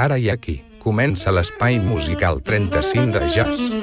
Ara i aquí, comença l'espai musical 35 de jazz.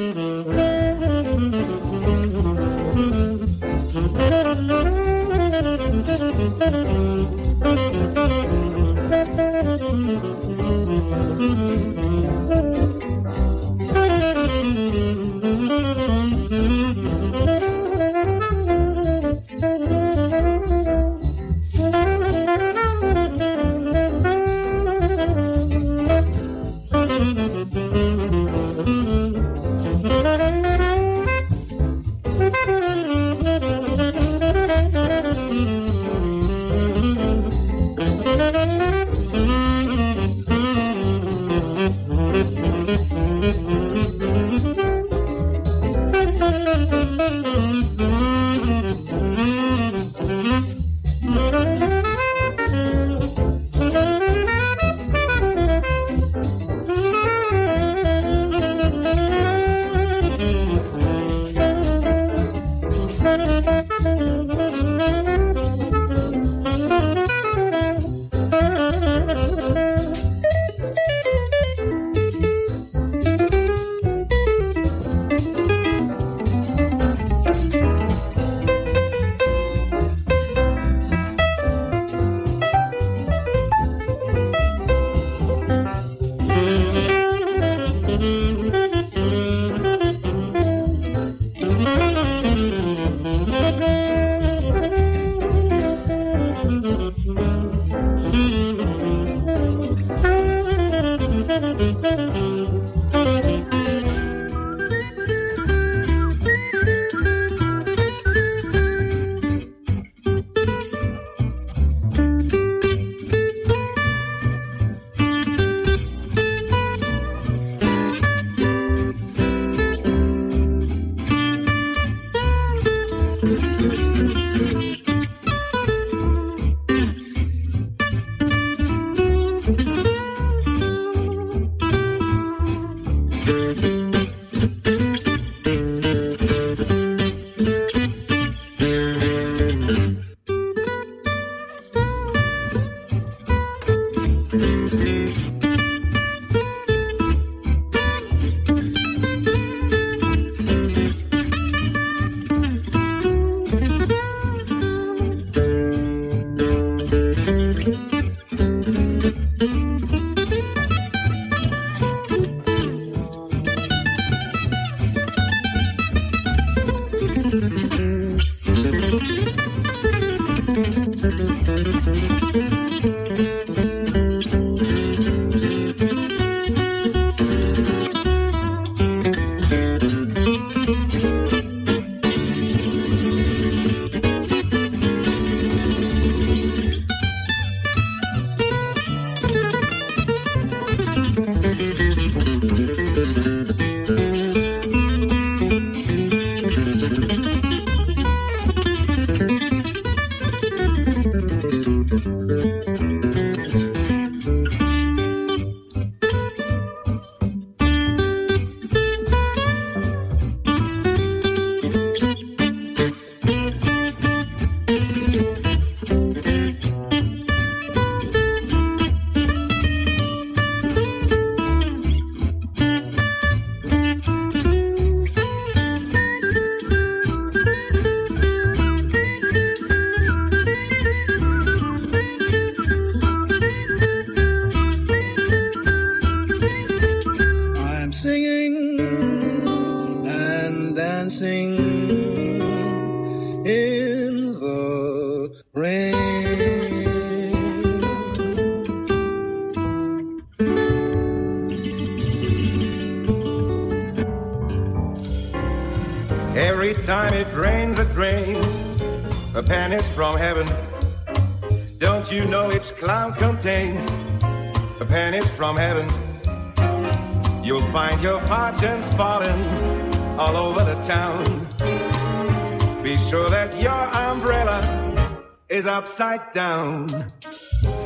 Upside down.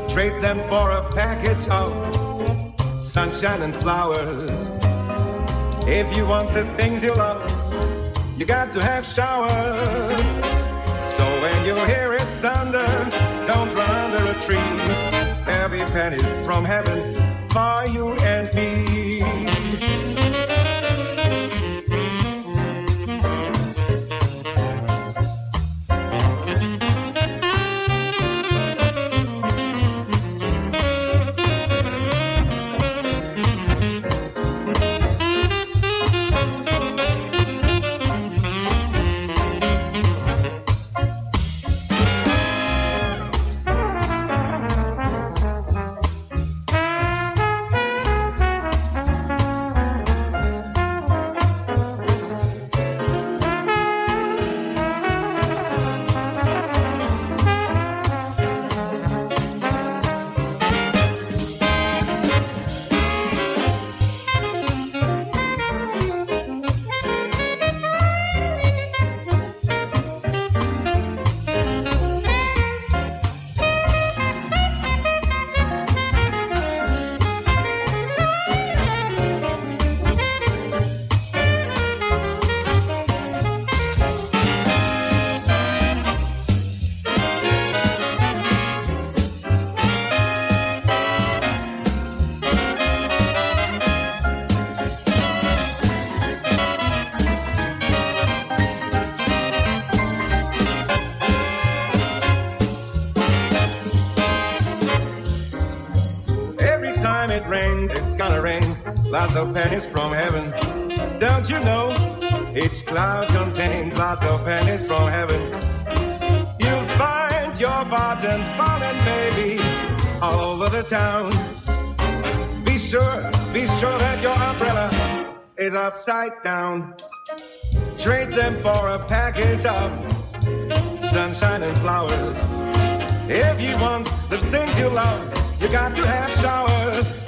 Trade them for a package of sunshine and flowers. If you want the things you love, you got to have showers. So when you hear it thunder, don't run under a tree. Every penny's from heaven of pennies from heaven. Don't you know? Each cloud contains lots of pennies from heaven. You'll find your fortunes falling, baby, all over the town. Be sure, be sure that your umbrella is upside down. Trade them for a package of sunshine and flowers. If you want the things you love, you got to have showers.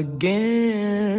Again.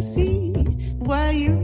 see why you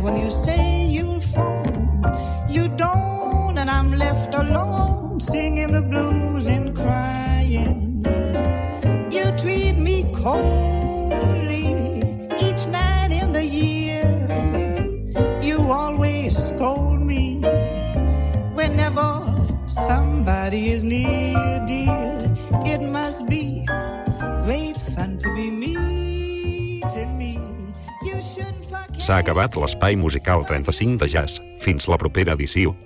when you say acabat l'espai musical 35 de jazz. Fins la propera edició.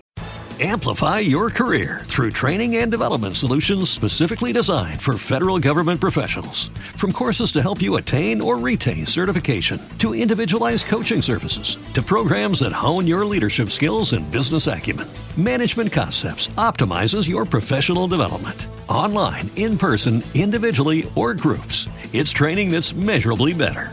Amplify your career through training and development solutions specifically designed for federal government professionals. From courses to help you attain or retain certification, to individualized coaching services, to programs that hone your leadership skills and business acumen, Management Concepts optimizes your professional development. Online, in person, individually, or groups, it's training that's measurably better.